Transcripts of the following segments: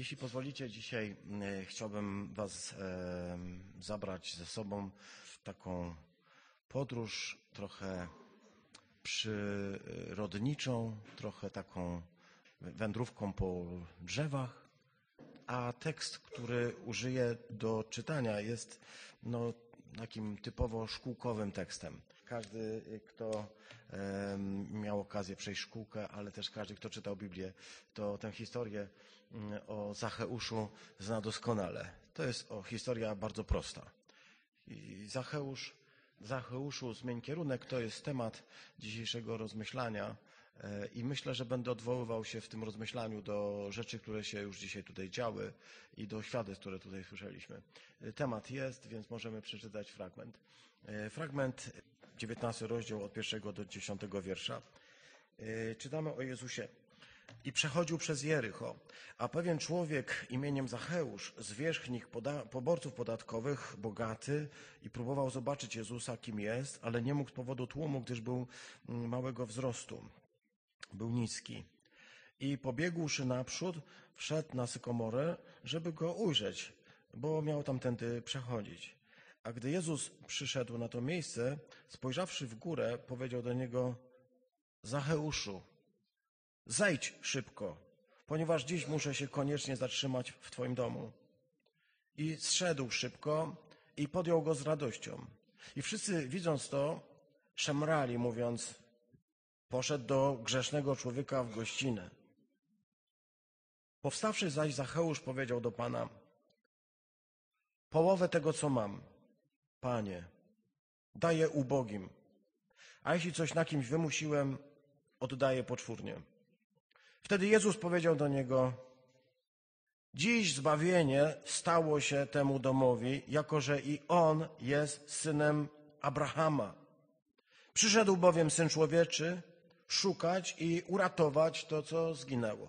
Jeśli pozwolicie, dzisiaj e, chciałbym Was zabrać ze sobą w taką podróż trochę przyrodniczą, trochę taką wędrówką po drzewach, a tekst, który użyję do czytania jest no, takim typowo szkółkowym tekstem. Każdy, kto e, miał okazję przejść szkółkę, ale też każdy, kto czytał Biblię, to tę historię mm, o Zacheuszu zna doskonale. To jest o, historia bardzo prosta. I Zacheusz, Zacheuszu zmień kierunek to jest temat dzisiejszego rozmyślania e, i myślę, że będę odwoływał się w tym rozmyślaniu do rzeczy, które się już dzisiaj tutaj działy i do świadectw, które tutaj słyszeliśmy. E, Temat jest, więc możemy przeczytać fragment. E, Fragment 19 rozdział od pierwszego do dziesiątego wiersza. Czytamy o Jezusie. I przechodził przez Jericho, a pewien człowiek imieniem Zacheusz, zwierzchnik poda- poborców podatkowych, bogaty, i próbował zobaczyć Jezusa, kim jest, ale nie mógł z powodu tłumu, gdyż był mm, małego wzrostu. Był niski. I pobiegłszy naprzód, wszedł na sykomorę, żeby go ujrzeć, bo miał tamtędy przechodzić. A gdy Jezus przyszedł na to miejsce, spojrzawszy w górę, powiedział do niego: Zacheuszu, zejdź szybko, ponieważ dziś muszę się koniecznie zatrzymać w Twoim domu. I zszedł szybko i podjął go z radością. I wszyscy widząc to, szemrali, mówiąc: Poszedł do grzesznego człowieka w gościnę. Powstawszy zaś Zacheusz powiedział do Pana: Połowę tego, co mam, Panie, daję ubogim, a jeśli coś na kimś wymusiłem, oddaję poczwórnie. Wtedy Jezus powiedział do niego: Dziś zbawienie stało się temu domowi, jako że i on jest synem Abrahama. Przyszedł bowiem syn człowieczy szukać i uratować to, co zginęło.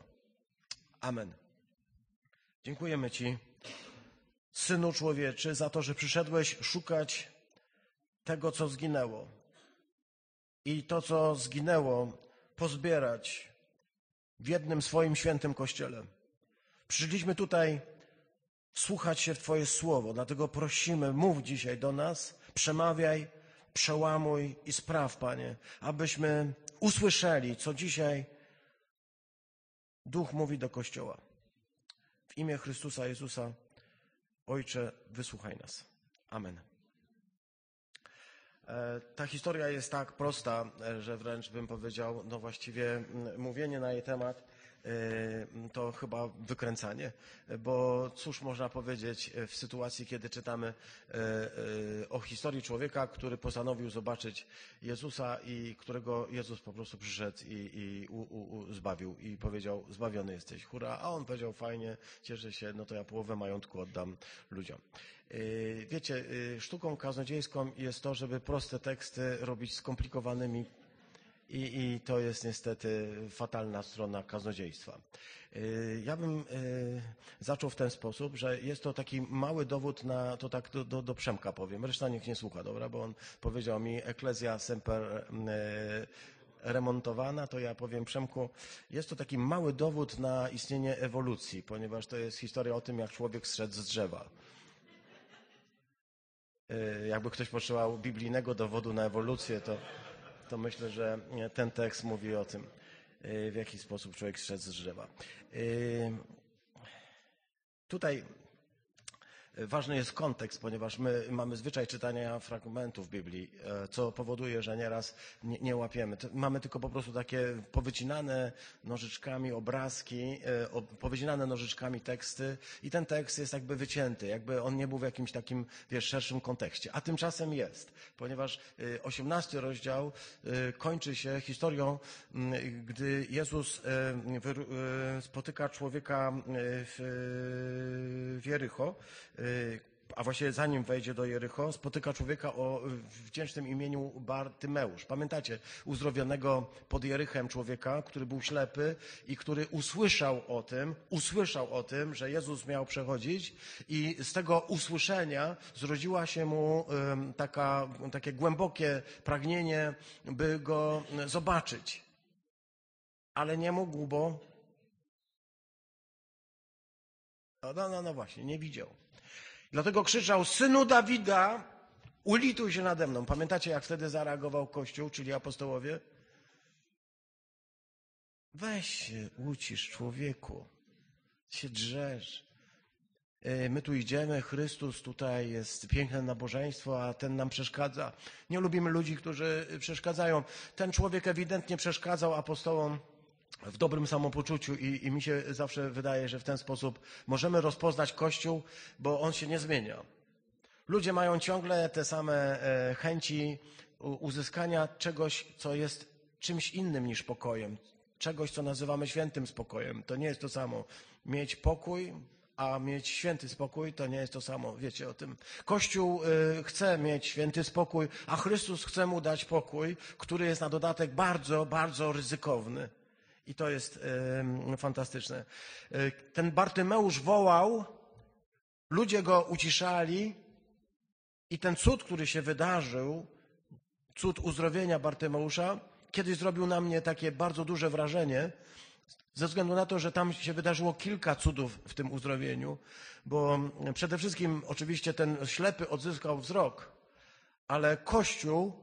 Amen. Dziękujemy Ci, synu człowieczy, za to, że przyszedłeś szukać tego, co zginęło. I to, co zginęło, pozbierać w jednym swoim świętym kościele. Przyszliśmy tutaj słuchać się w Twoje słowo, dlatego prosimy, mów dzisiaj do nas, przemawiaj, przełamuj i spraw, Panie, abyśmy usłyszeli, co dzisiaj Duch mówi do Kościoła. W imię Chrystusa Jezusa, Ojcze, wysłuchaj nas. Amen. E, Ta historia jest tak prosta, e, że wręcz bym powiedział, no właściwie m, mówienie na jej temat to chyba wykręcanie, bo cóż można powiedzieć w sytuacji, kiedy czytamy e, e, o historii człowieka, który postanowił zobaczyć Jezusa i którego Jezus po prostu przyszedł i, i u, u, zbawił i powiedział, zbawiony jesteś, hurra, a on powiedział, fajnie, cieszę się, no to ja połowę majątku oddam ludziom. Yy, Wiecie, yy, sztuką kaznodziejską jest to, żeby proste teksty robić skomplikowanymi i, i to jest niestety fatalna strona kaznodziejstwa. Yy, Ja bym yy, zaczął w ten sposób, że jest to taki mały dowód na, to tak do, do, do Przemka powiem, reszta niech nie słucha, dobra, bo on powiedział mi Ecclesia semper yy, remontowana, to ja powiem Przemku, jest to taki mały dowód na istnienie ewolucji, ponieważ to jest historia o tym, jak człowiek zszedł z drzewa. Y, jakby ktoś potrzebował biblijnego dowodu na ewolucję, to, to myślę, że ten tekst mówi o tym, y, w jaki sposób człowiek zszedł z drzewa. Y, Tutaj ważny jest kontekst, ponieważ my mamy zwyczaj czytania fragmentów Biblii, e, co powoduje, że nieraz nie, nie łapiemy. Mamy tylko po prostu takie powycinane nożyczkami obrazki, e, powycinane nożyczkami teksty i ten tekst jest jakby wycięty, jakby on nie był w jakimś takim, wiesz, szerszym kontekście. A tymczasem jest, ponieważ e, 18 rozdział e, kończy się historią, gdy Jezus e, e, spotyka człowieka e, w, w Jericho, e, a właściwie zanim wejdzie do Jericho, spotyka człowieka o wdzięcznym imieniu Bartymeusz. Pamiętacie uzdrowionego pod Jerychem człowieka, który był ślepy i który usłyszał o tym, usłyszał o tym, że Jezus miał przechodzić i z tego usłyszenia zrodziła się mu taka, takie głębokie pragnienie, by go zobaczyć. Ale nie mógł, bo No, no, no, no właśnie, nie widział. Dlatego krzyczał, synu Dawida, ulituj się nade mną. Pamiętacie, jak wtedy zareagował Kościół, czyli apostołowie? Weź się, ucisz człowieku, się drzesz. E, my tu idziemy, Chrystus, tutaj jest piękne nabożeństwo, a ten nam przeszkadza. Nie lubimy ludzi, którzy przeszkadzają. Ten człowiek ewidentnie przeszkadzał apostołom w dobrym samopoczuciu i, i mi się zawsze wydaje, że w ten sposób możemy rozpoznać Kościół, bo on się nie zmienia. Ludzie mają ciągle te same e, chęci uzyskania czegoś, co jest czymś innym niż pokojem, czegoś, co nazywamy świętym spokojem. To nie jest to samo. Mieć pokój, a mieć święty spokój to nie jest to samo. Wiecie o tym. Kościół y, chce mieć święty spokój, a Chrystus chce mu dać pokój, który jest na dodatek bardzo, bardzo ryzykowny. I to jest fantastyczne. Y, ten Bartymeusz wołał, ludzie go uciszali i ten cud, który się wydarzył, cud uzdrowienia Bartymeusza, kiedyś zrobił na mnie takie bardzo duże wrażenie, ze względu na to, że tam się wydarzyło kilka cudów w tym uzdrowieniu, bo przede wszystkim oczywiście ten ślepy odzyskał wzrok, ale Kościół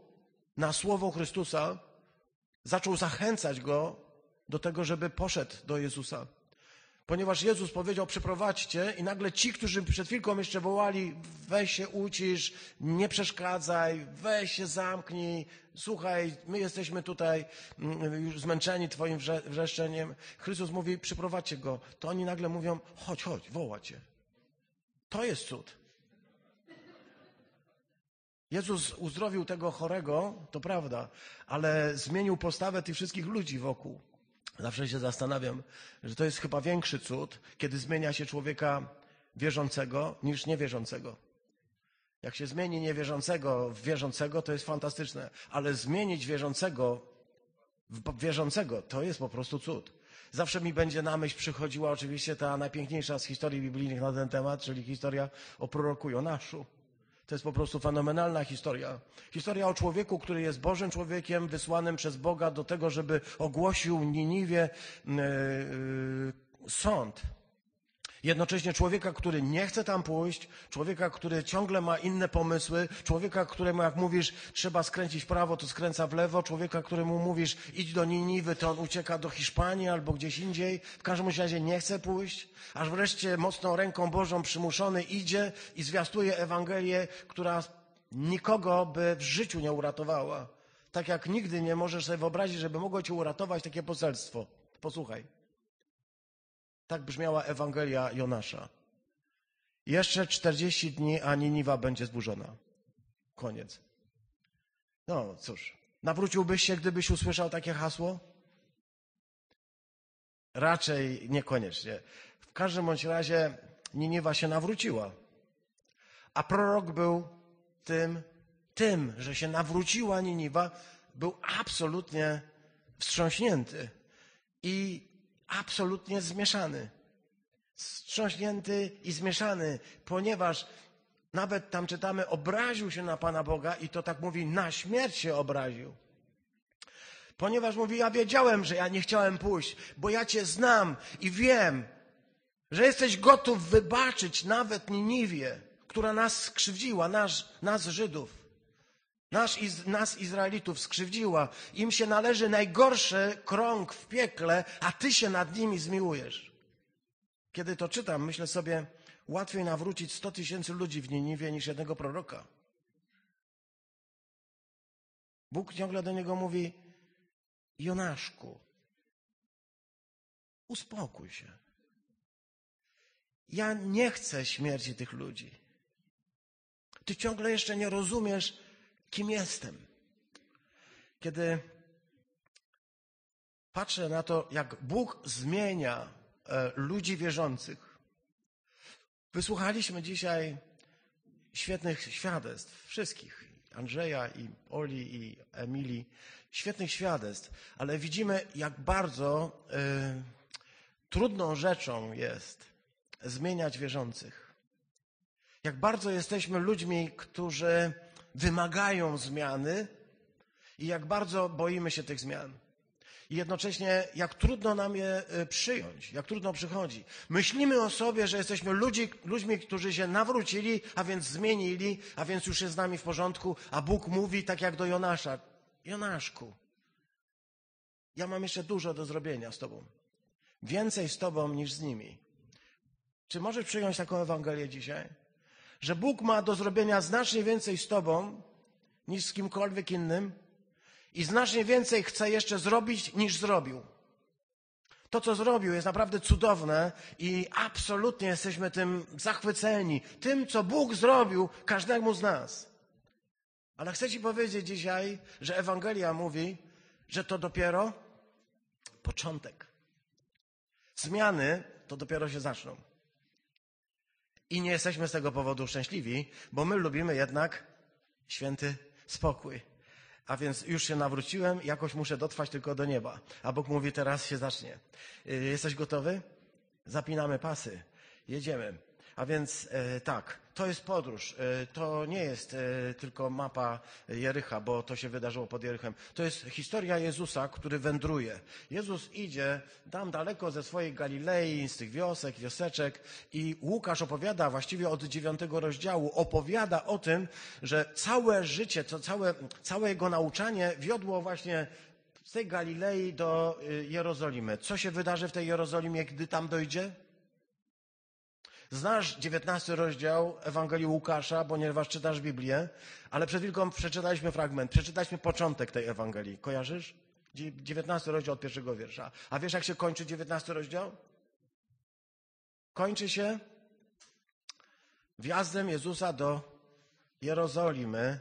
na słowo Chrystusa zaczął zachęcać go do tego, żeby poszedł do Jezusa. Ponieważ Jezus powiedział, przyprowadźcie i nagle ci, którzy przed chwilką jeszcze wołali, weź się ucisz, nie przeszkadzaj, weź się zamknij, słuchaj, my jesteśmy tutaj mm, już zmęczeni twoim wrzeszczeniem. Chrystus mówi, przyprowadźcie go. To oni nagle mówią, chodź, chodź, woła cię. To jest cud. Jezus uzdrowił tego chorego, to prawda, ale zmienił postawę tych wszystkich ludzi wokół. Zawsze się zastanawiam, że to jest chyba większy cud, kiedy zmienia się człowieka wierzącego niż niewierzącego. Jak się zmieni niewierzącego w wierzącego, to jest fantastyczne, ale zmienić wierzącego w wierzącego to jest po prostu cud. Zawsze mi będzie na myśl przychodziła oczywiście ta najpiękniejsza z historii biblijnych na ten temat, czyli historia o proroku Jonaszu. To jest po prostu fenomenalna historia. Historia o człowieku, który jest Bożym człowiekiem, wysłanym przez Boga do tego, żeby ogłosił Niniwie yy, sąd. Jednocześnie człowieka, który nie chce tam pójść, człowieka, który ciągle ma inne pomysły, człowieka, któremu jak mówisz, trzeba skręcić w prawo, to skręca w lewo, człowieka, któremu mówisz, idź do Niniwy, to on ucieka do Hiszpanii albo gdzieś indziej. W każdym razie nie chce pójść, aż wreszcie mocną ręką Bożą przymuszony idzie i zwiastuje Ewangelię, która nikogo by w życiu nie uratowała. Tak jak nigdy nie możesz sobie wyobrazić, żeby mogło cię uratować takie poselstwo. Posłuchaj. Tak brzmiała Ewangelia Jonasza. Jeszcze 40 dni, a Niniwa będzie zburzona. Koniec. No cóż, nawróciłbyś się, gdybyś usłyszał takie hasło? Raczej niekoniecznie. W każdym bądź razie Niniwa się nawróciła. A prorok był tym, tym, że się nawróciła Niniwa, był absolutnie wstrząśnięty. I absolutnie zmieszany. Wstrząśnięty i zmieszany, ponieważ nawet tam czytamy, obraził się na Pana Boga i to tak mówi, na śmierć się obraził. Ponieważ mówi, ja wiedziałem, że ja nie chciałem pójść, bo ja Cię znam i wiem, że jesteś gotów wybaczyć nawet Niniwie, która nas skrzywdziła, nas, nas Żydów. Nas, nas, Izraelitów, skrzywdziła. Im się należy najgorszy krąg w piekle, a ty się nad nimi zmiłujesz. Kiedy to czytam, myślę sobie, łatwiej nawrócić 100 tysięcy ludzi w Niniwie niż jednego proroka. Bóg ciągle do niego mówi: Jonaszku, uspokój się. Ja nie chcę śmierci tych ludzi. Ty ciągle jeszcze nie rozumiesz, kim jestem. Kiedy patrzę na to, jak Bóg zmienia e, ludzi wierzących, wysłuchaliśmy dzisiaj świetnych świadectw, wszystkich, Andrzeja i Oli i Emilii, świetnych świadectw, ale widzimy, jak bardzo y, trudną rzeczą jest zmieniać wierzących. Jak bardzo jesteśmy ludźmi, którzy wymagają zmiany i jak bardzo boimy się tych zmian. I jednocześnie, jak trudno nam je y, przyjąć, jak trudno przychodzi. Myślimy o sobie, że jesteśmy ludzi, ludźmi, którzy się nawrócili, a więc zmienili, a więc już jest z nami w porządku, a Bóg mówi tak jak do Jonasza. Jonaszku, ja mam jeszcze dużo do zrobienia z Tobą. Więcej z Tobą niż z nimi. Czy możesz przyjąć taką Ewangelię dzisiaj? Że Bóg ma do zrobienia znacznie więcej z Tobą niż z kimkolwiek innym i znacznie więcej chce jeszcze zrobić niż zrobił. To, co zrobił, jest naprawdę cudowne i absolutnie jesteśmy tym zachwyceni. Tym, co Bóg zrobił każdemu z nas. Ale chcę Ci powiedzieć dzisiaj, że Ewangelia mówi, że to dopiero początek. Zmiany to dopiero się zaczną. I nie jesteśmy z tego powodu szczęśliwi, bo my lubimy jednak święty spokój. A więc już się nawróciłem, jakoś muszę dotrwać tylko do nieba. A Bóg mówi, teraz się zacznie. Y, jesteś gotowy? Zapinamy pasy. Jedziemy. A więc e, tak, to jest podróż. E, to nie jest e, tylko mapa Jericha, bo to się wydarzyło pod Jerychem. To jest historia Jezusa, który wędruje. Jezus idzie tam daleko ze swojej Galilei, z tych wiosek, wioseczek i Łukasz opowiada właściwie od dziewiątego rozdziału, opowiada o tym, że całe życie, to całe, całe jego nauczanie wiodło właśnie z tej Galilei do Jerozolimy. Co się wydarzy w tej Jerozolimie, gdy tam dojdzie? Znasz 19 rozdział Ewangelii Łukasza, ponieważ czytasz Biblię, ale przed chwilką przeczytaliśmy fragment, przeczytaliśmy początek tej Ewangelii. Kojarzysz? 19 rozdział od pierwszego wiersza. A wiesz, jak się kończy 19 rozdział? Kończy się wjazdem Jezusa do Jerozolimy,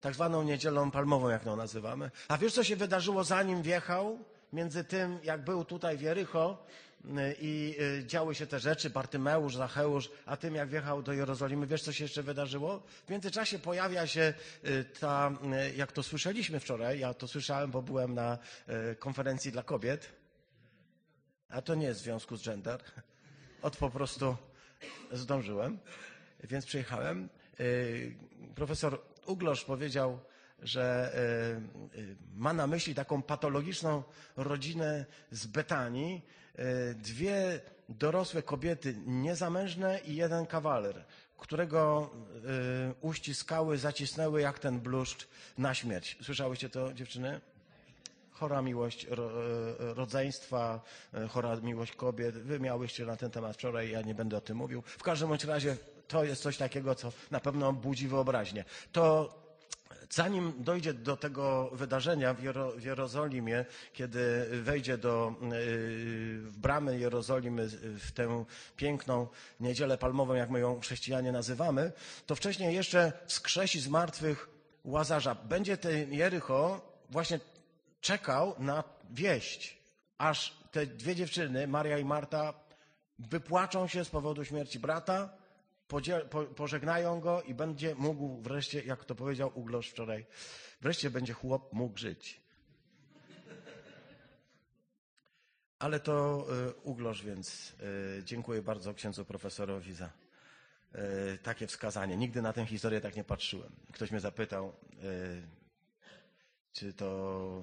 tak zwaną niedzielą palmową, jak ją nazywamy. A wiesz, co się wydarzyło zanim wjechał? Między tym, jak był tutaj w Jericho, i y, działy się te rzeczy, Bartymeusz, Zacheusz, a tym jak wjechał do Jerozolimy, wiesz co się jeszcze wydarzyło? W międzyczasie pojawia się y, ta, y, jak to słyszeliśmy wczoraj, ja to słyszałem, bo byłem na konferencji dla kobiet, a to nie jest w związku z gender, od po prostu zdążyłem, więc przyjechałem. Profesor Uglosz powiedział, że ma na myśli taką patologiczną rodzinę z Betanii, dwie dorosłe kobiety niezamężne i jeden kawaler, którego e, uściskały, zacisnęły jak ten bluszcz na śmierć. Słyszałyście to, dziewczyny? Chora miłość e, rodzeństwa, chora miłość kobiet. Wy miałyście na ten temat wczoraj, ja nie będę o tym mówił. W każdym bądź razie to jest coś takiego, co na pewno budzi wyobraźnię. To Zanim dojdzie do tego wydarzenia w, Jero, w Jerozolimie, kiedy wejdzie do, yy, w bramy Jerozolimy, w tę piękną niedzielę palmową, jak my ją chrześcijanie nazywamy, to wcześniej jeszcze wskrzesi z martwych Łazarza. Będzie ten Jericho właśnie czekał na wieść, aż te dwie dziewczyny, Maria i Marta, wypłaczą się z powodu śmierci brata, pożegnają go i będzie mógł wreszcie, jak to powiedział Uglosz wczoraj, wreszcie będzie chłop mógł żyć. Ale to y, Uglosz, więc y, dziękuję bardzo księdzu profesorowi za y, takie wskazanie. Nigdy na tę historię tak nie patrzyłem. Ktoś mnie zapytał, czy to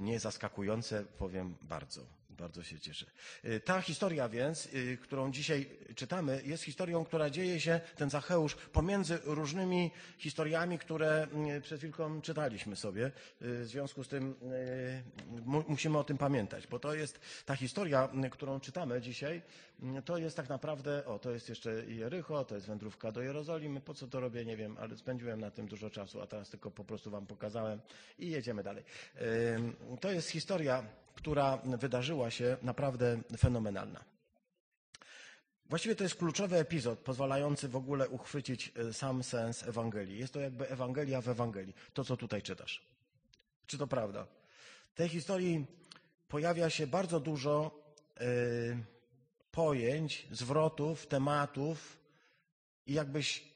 nie zaskakujące, powiem bardzo. Bardzo się cieszę. Y, ta historia więc, y, którą dzisiaj czytamy, jest historią, która dzieje się, ten Zacheusz, pomiędzy różnymi historiami, które y, przed chwilką czytaliśmy sobie. W związku z tym musimy o tym pamiętać, bo to jest ta historia, którą czytamy dzisiaj, to jest tak naprawdę, o, to jest jeszcze Jericho, to jest wędrówka do Jerozolimy. Po co to robię, nie wiem, ale spędziłem na tym dużo czasu, a teraz tylko po prostu wam pokazałem i jedziemy dalej. To jest historia która wydarzyła się naprawdę fenomenalna. Właściwie to jest kluczowy epizod, pozwalający w ogóle uchwycić e, sam sens Ewangelii. Jest to jakby Ewangelia w Ewangelii, to co tutaj czytasz. Czy to prawda? W tej historii pojawia się bardzo dużo y, pojęć, zwrotów, tematów i jakbyś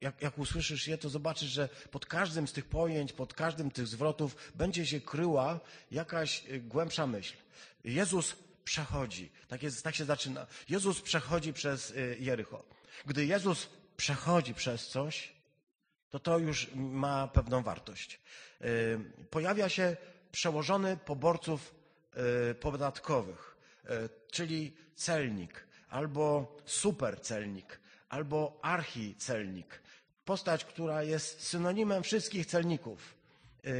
jak, jak usłyszysz je, to zobaczysz, że pod każdym z tych pojęć, pod każdym tych zwrotów będzie się kryła jakaś y, głębsza myśl. Jezus przechodzi. Tak, jest, tak się zaczyna. Jezus przechodzi przez y, Jericho. Gdy Jezus przechodzi przez coś, to to już ma pewną wartość. Y, pojawia się przełożony poborców podatkowych, czyli celnik, albo supercelnik, albo archicelnik. Postać, która jest synonimem wszystkich celników, e,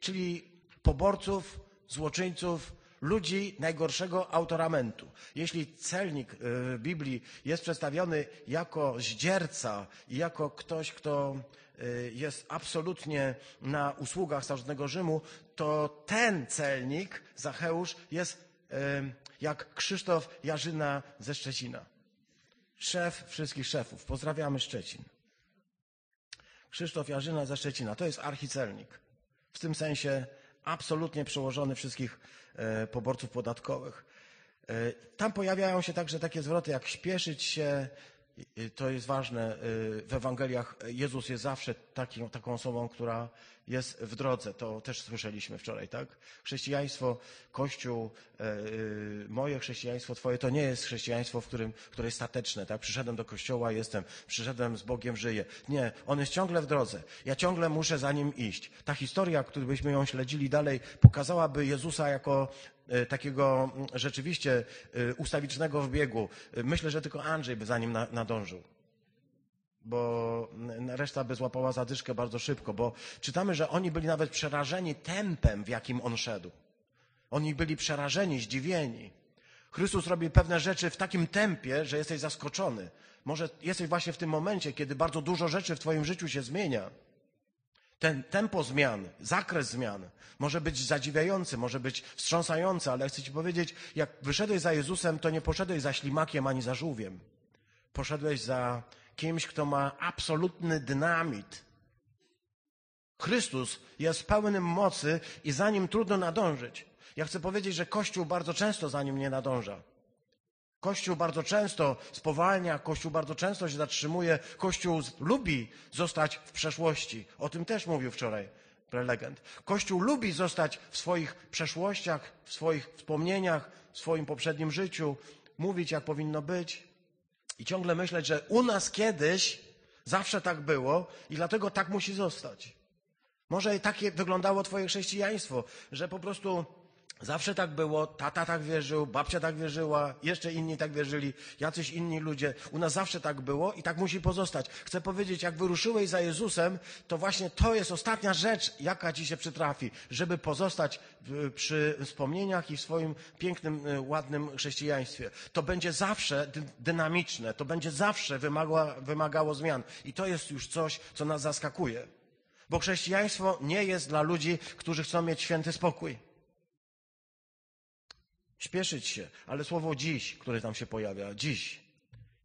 czyli poborców, złoczyńców, ludzi najgorszego autoramentu. Jeśli celnik w Biblii jest przedstawiony jako zdzierca i jako ktoś, kto jest absolutnie na usługach starożytnego Rzymu, to ten celnik, Zacheusz, jest jak Krzysztof Jarzyna ze Szczecina. Szef wszystkich szefów. Pozdrawiamy Szczecin. Krzysztof Jarzyna ze Szczecina. To jest archicelnik. W tym sensie absolutnie przełożony wszystkich e, poborców podatkowych. E, tam pojawiają się także takie zwroty jak śpieszyć się, to jest ważne. Y, w Ewangeliach Jezus jest zawsze taką, osobą, która jest w drodze. To też słyszeliśmy wczoraj, tak? Chrześcijaństwo, Kościół, e, y, moje chrześcijaństwo, Twoje, to nie jest chrześcijaństwo, w którym, które jest stateczne, tak? Przyszedłem do Kościoła, jestem, przyszedłem z Bogiem, żyję. Nie, on jest ciągle w drodze. Ja ciągle muszę za nim iść. Ta historia, którąbyśmy ją śledzili dalej, pokazałaby Jezusa jako takiego mm, rzeczywiście e, ustawicznego w biegu. E, myślę, że tylko Andrzej by za nim nadążył bo mm, reszta by złapała zadyszkę bardzo szybko, bo czytamy, że oni byli nawet przerażeni tempem, w jakim on szedł. Oni byli przerażeni, zdziwieni. Chrystus robi pewne rzeczy w takim tempie, że jesteś zaskoczony. Może jesteś właśnie w tym momencie, kiedy bardzo dużo rzeczy w Twoim życiu się zmienia ten tempo zmian, zakres zmian może być zadziwiający, może być wstrząsający, ale chcę Ci powiedzieć, jak wyszedłeś za Jezusem, to nie poszedłeś za ślimakiem ani za żółwiem. Poszedłeś za kimś, kto ma absolutny dynamit. Chrystus jest pełnym mocy i za nim trudno nadążyć. Ja chcę powiedzieć, że Kościół bardzo często za nim nie nadąża. Kościół bardzo często spowalnia, Kościół bardzo często się zatrzymuje, Kościół lubi zostać w przeszłości. O tym też mówił wczoraj prelegent. Kościół lubi zostać w swoich przeszłościach, w swoich wspomnieniach, w swoim poprzednim życiu, mówić jak powinno być i ciągle myśleć, że u nas kiedyś zawsze tak było i dlatego tak musi zostać. Może takie wyglądało Twoje chrześcijaństwo, że po prostu Zawsze tak było, tata tak wierzył, babcia tak wierzyła, jeszcze inni tak wierzyli, jacyś inni ludzie. U nas zawsze tak było i tak musi pozostać. Chcę powiedzieć, jak wyruszyłeś za Jezusem, to właśnie to jest ostatnia rzecz, jaka ci się przytrafi, żeby pozostać przy wspomnieniach i w swoim pięknym, y, ładnym chrześcijaństwie. To będzie zawsze dynamiczne, to będzie zawsze wymagało, wymagało zmian. I to jest już coś, co nas zaskakuje. Bo chrześcijaństwo nie jest dla ludzi, którzy chcą mieć święty spokój. Śpieszyć się, ale słowo dziś, które tam się pojawia, dziś.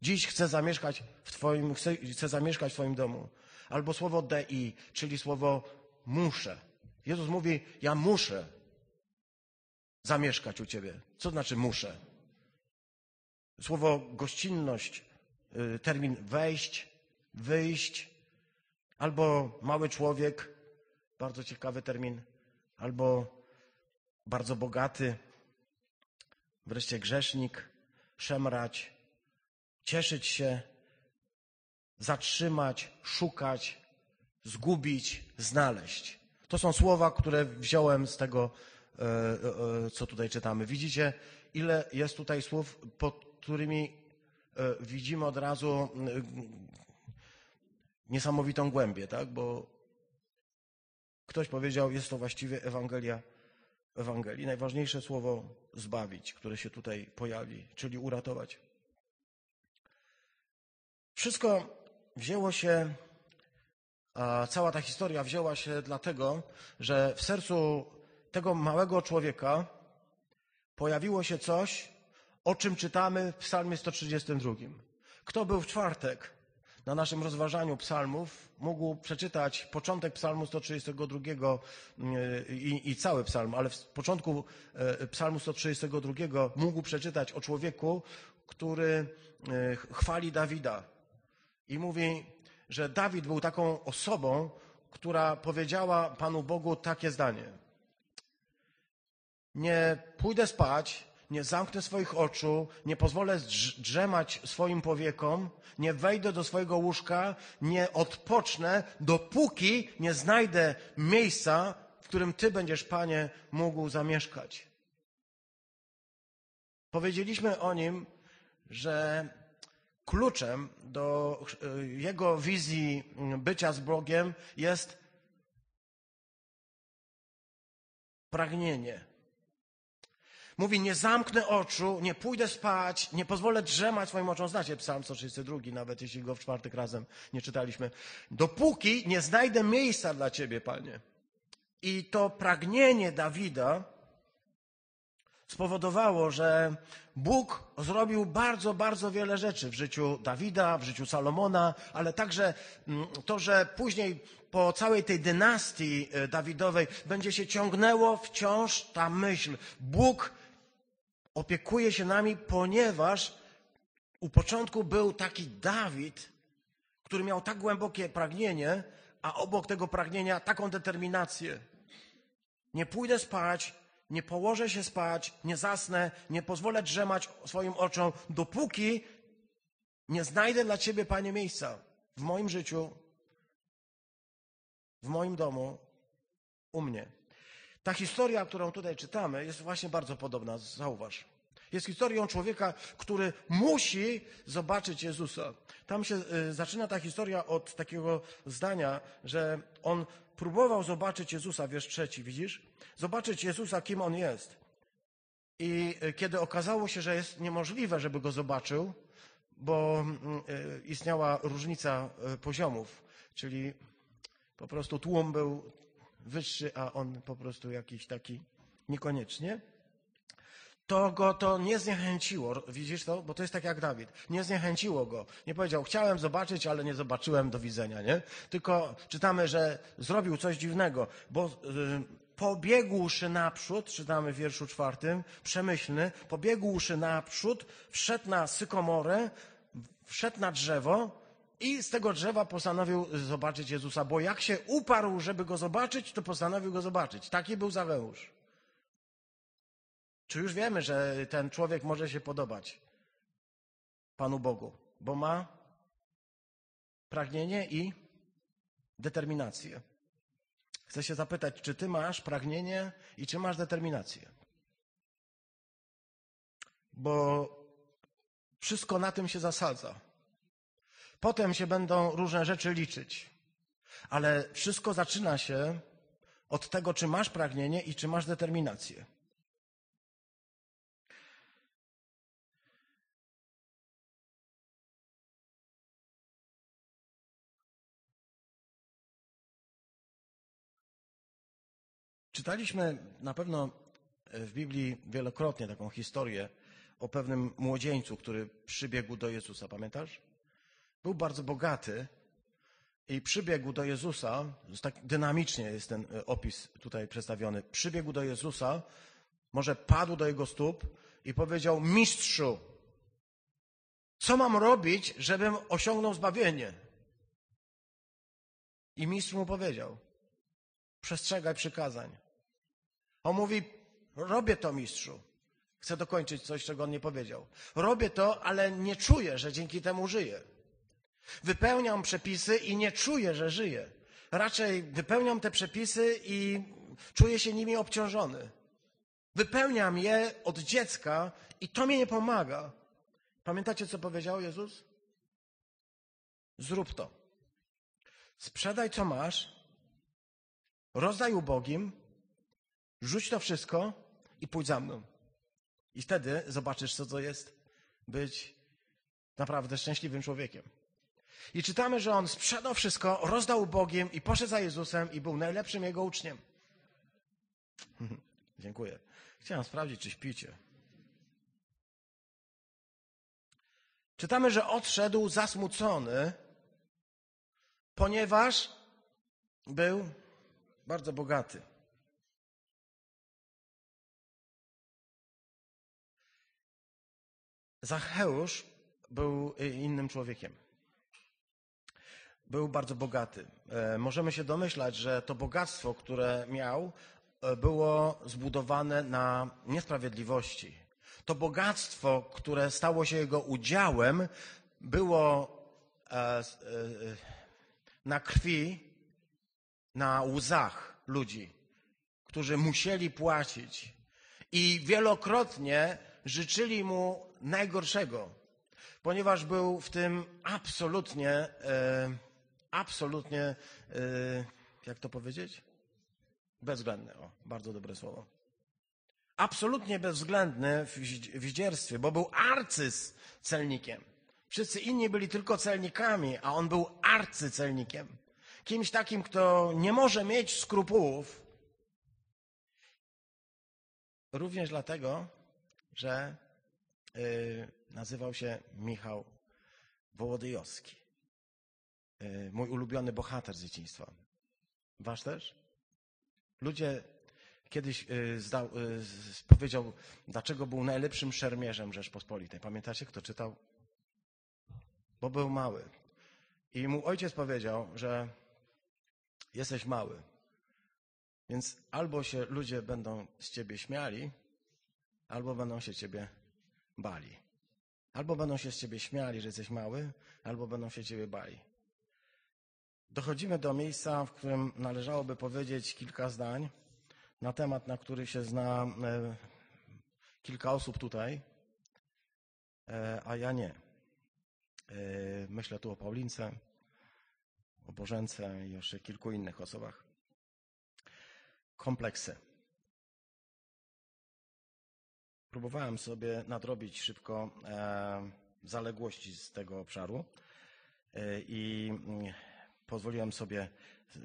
Dziś chcę zamieszkać w Twoim, chcę, chcę zamieszkać w Twoim domu. Albo słowo dei, czyli słowo muszę. Jezus mówi, ja muszę zamieszkać u Ciebie. Co znaczy muszę? Słowo gościnność, y, termin wejść, wyjść, albo mały człowiek, bardzo ciekawy termin, albo bardzo bogaty, wreszcie grzesznik, szemrać, cieszyć się, zatrzymać, szukać, zgubić, znaleźć. To są słowa, które wziąłem z tego, e, e, co tutaj czytamy. Widzicie, ile jest tutaj słów, pod którymi e, widzimy od razu niesamowitą głębię, tak? Bo ktoś powiedział, jest to właściwie Ewangelia Ewangelii. Najważniejsze słowo zbawić, które się tutaj pojawi, czyli uratować. Wszystko wzięło się, cała ta historia wzięła się dlatego, że w sercu tego małego człowieka pojawiło się coś, o czym czytamy w Psalmie 132. Kto był w czwartek na naszym rozważaniu psalmów mógł przeczytać początek psalmu 132 e, i, i cały psalm, ale w początku e, psalmu 132 mógł przeczytać o człowieku, który e, chwali Dawida. I mówi, że Dawid był taką osobą, która powiedziała Panu Bogu takie zdanie. Nie pójdę spać, nie zamknę swoich oczu, nie pozwolę drzemać swoim powiekom, nie wejdę do swojego łóżka, nie odpocznę, dopóki nie znajdę miejsca, w którym Ty będziesz, Panie, mógł zamieszkać. Powiedzieliśmy o nim, że kluczem do y, jego wizji bycia z Bogiem jest pragnienie. Mówi, nie zamknę oczu, nie pójdę spać, nie pozwolę drzemać swoim oczom. Znacie psalm 132, nawet jeśli go w czwartek razem nie czytaliśmy. Dopóki nie znajdę miejsca dla Ciebie, Panie. I to pragnienie Dawida spowodowało, że Bóg zrobił bardzo, bardzo wiele rzeczy w życiu Dawida, w życiu Salomona, ale także mm, to, że później po całej tej dynastii e, Dawidowej będzie się ciągnęło wciąż ta myśl. Bóg opiekuje się nami, ponieważ u początku był taki Dawid, który miał tak głębokie pragnienie, a obok tego pragnienia taką determinację. Nie pójdę spać, nie położę się spać, nie zasnę, nie pozwolę drzemać swoim oczom, dopóki nie znajdę dla Ciebie, Panie, miejsca w moim życiu, w moim domu, u mnie. Ta historia, którą tutaj czytamy, jest właśnie bardzo podobna, zauważ. Jest historią człowieka, który musi zobaczyć Jezusa. Tam się y, zaczyna ta historia od takiego zdania, że on próbował zobaczyć Jezusa, wiersz trzeci, widzisz? Zobaczyć Jezusa, kim on jest. I y, kiedy okazało się, że jest niemożliwe, żeby go zobaczył, bo mm, y, istniała różnica poziomów, czyli po prostu tłum był wyższy, a on po prostu jakiś taki niekoniecznie, to go to nie zniechęciło. Widzisz to? Bo to jest tak jak Dawid. Nie zniechęciło go. Nie powiedział, chciałem zobaczyć, ale nie zobaczyłem, do widzenia, nie? Tylko czytamy, że zrobił coś dziwnego, bo y, pobiegłszy naprzód, czytamy w wierszu czwartym, przemyślny, pobiegłszy naprzód, wszedł na sykomorę, wszedł na drzewo, i z tego drzewa postanowił zobaczyć Jezusa, bo jak się uparł, żeby go zobaczyć, to postanowił go zobaczyć. Taki był Zaweusz. Czy już wiemy, że ten człowiek może się podobać Panu Bogu, bo ma pragnienie i determinację. Chcę się zapytać, czy ty masz pragnienie i czy masz determinację? Bo wszystko na tym się zasadza. Potem się będą różne rzeczy liczyć. Ale wszystko zaczyna się od tego, czy masz pragnienie i czy masz determinację. Czytaliśmy na pewno w Biblii wielokrotnie taką historię o pewnym młodzieńcu, który przybiegł do Jezusa. Pamiętasz? Był bardzo bogaty i przybiegł do Jezusa, tak dynamicznie jest ten e, opis tutaj przedstawiony. Przybiegł do Jezusa, może padł do jego stóp i powiedział: Mistrzu, co mam robić, żebym osiągnął zbawienie? I mistrz mu powiedział: Przestrzegaj przykazań. On mówi: Robię to, mistrzu. Chcę dokończyć coś, czego on nie powiedział. Robię to, ale nie czuję, że dzięki temu żyję. Wypełniam przepisy i nie czuję, że żyję. Raczej wypełniam te przepisy i czuję się nimi obciążony. Wypełniam je od dziecka i to mi nie pomaga. Pamiętacie, co powiedział Jezus? Zrób to. Sprzedaj, co masz, rozdaj ubogim, rzuć to wszystko i pójdź za mną. I wtedy zobaczysz, co to jest być naprawdę szczęśliwym człowiekiem. I czytamy, że on sprzedał wszystko, rozdał Bogiem i poszedł za Jezusem i był najlepszym jego uczniem. Dziękuję. Chciałem sprawdzić, czy śpicie. Czytamy, że odszedł zasmucony, ponieważ był bardzo bogaty. Zacheusz był innym człowiekiem był bardzo bogaty. E, możemy się domyślać, że to bogactwo, które miał, e, było zbudowane na niesprawiedliwości. To bogactwo, które stało się jego udziałem, było e, na krwi, na łzach ludzi, którzy musieli płacić. I wielokrotnie życzyli mu najgorszego, ponieważ był w tym absolutnie, absolutnie, e, jak to powiedzieć? Bezwzględny. O, bardzo dobre słowo. Absolutnie bezwzględny w wździerstwie, bo był arcys celnikiem. Wszyscy inni byli tylko celnikami, a on był arcycelnikiem. Kimś takim, kto nie może mieć skrupułów. Również dlatego, że yy, nazywał się Michał Wołodyjowski. Yy, mój ulubiony bohater z dzieciństwa. Wasz też? Ludzie kiedyś yy, zdał, powiedział, dlaczego był najlepszym szermierzem Rzeczpospolitej. Pamiętacie, kto czytał? Bo był mały. I mu ojciec powiedział, że jesteś mały. Więc albo się ludzie będą z ciebie śmiali, albo będą się ciebie bali. Albo będą się z ciebie śmiali, że jesteś mały, albo będą się ciebie bali. Dochodzimy do miejsca, w którym należałoby powiedzieć kilka zdań na temat, na który się zna e, kilka osób tutaj, e, a ja nie. E, myślę tu o Paulince, o Bożence i jeszcze kilku innych osobach. Kompleksy. Próbowałem sobie nadrobić szybko zaległości z tego obszaru i pozwoliłem sobie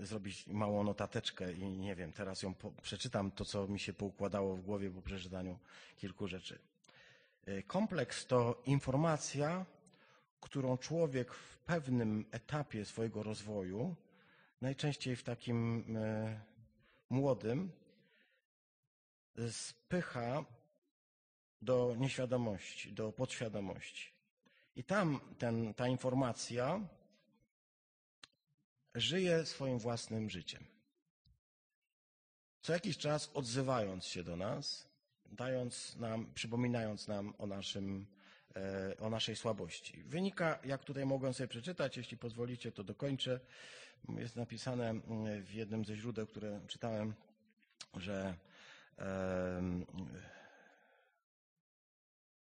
zrobić małą notateczkę i nie wiem, teraz ją przeczytam, to co mi się poukładało w głowie po przeczytaniu kilku rzeczy. Kompleks to informacja, którą człowiek w pewnym etapie swojego rozwoju, najczęściej w takim e, młodym, spycha do nieświadomości, do podświadomości. I tam ten, ta informacja żyje swoim własnym życiem. Co jakiś czas odzywając się do nas, dając nam, przypominając nam o naszym E, o naszej słabości. Wynika, jak tutaj mogłem sobie przeczytać, jeśli pozwolicie, to dokończę. Jest napisane mm, w jednym ze źródeł, które czytałem, że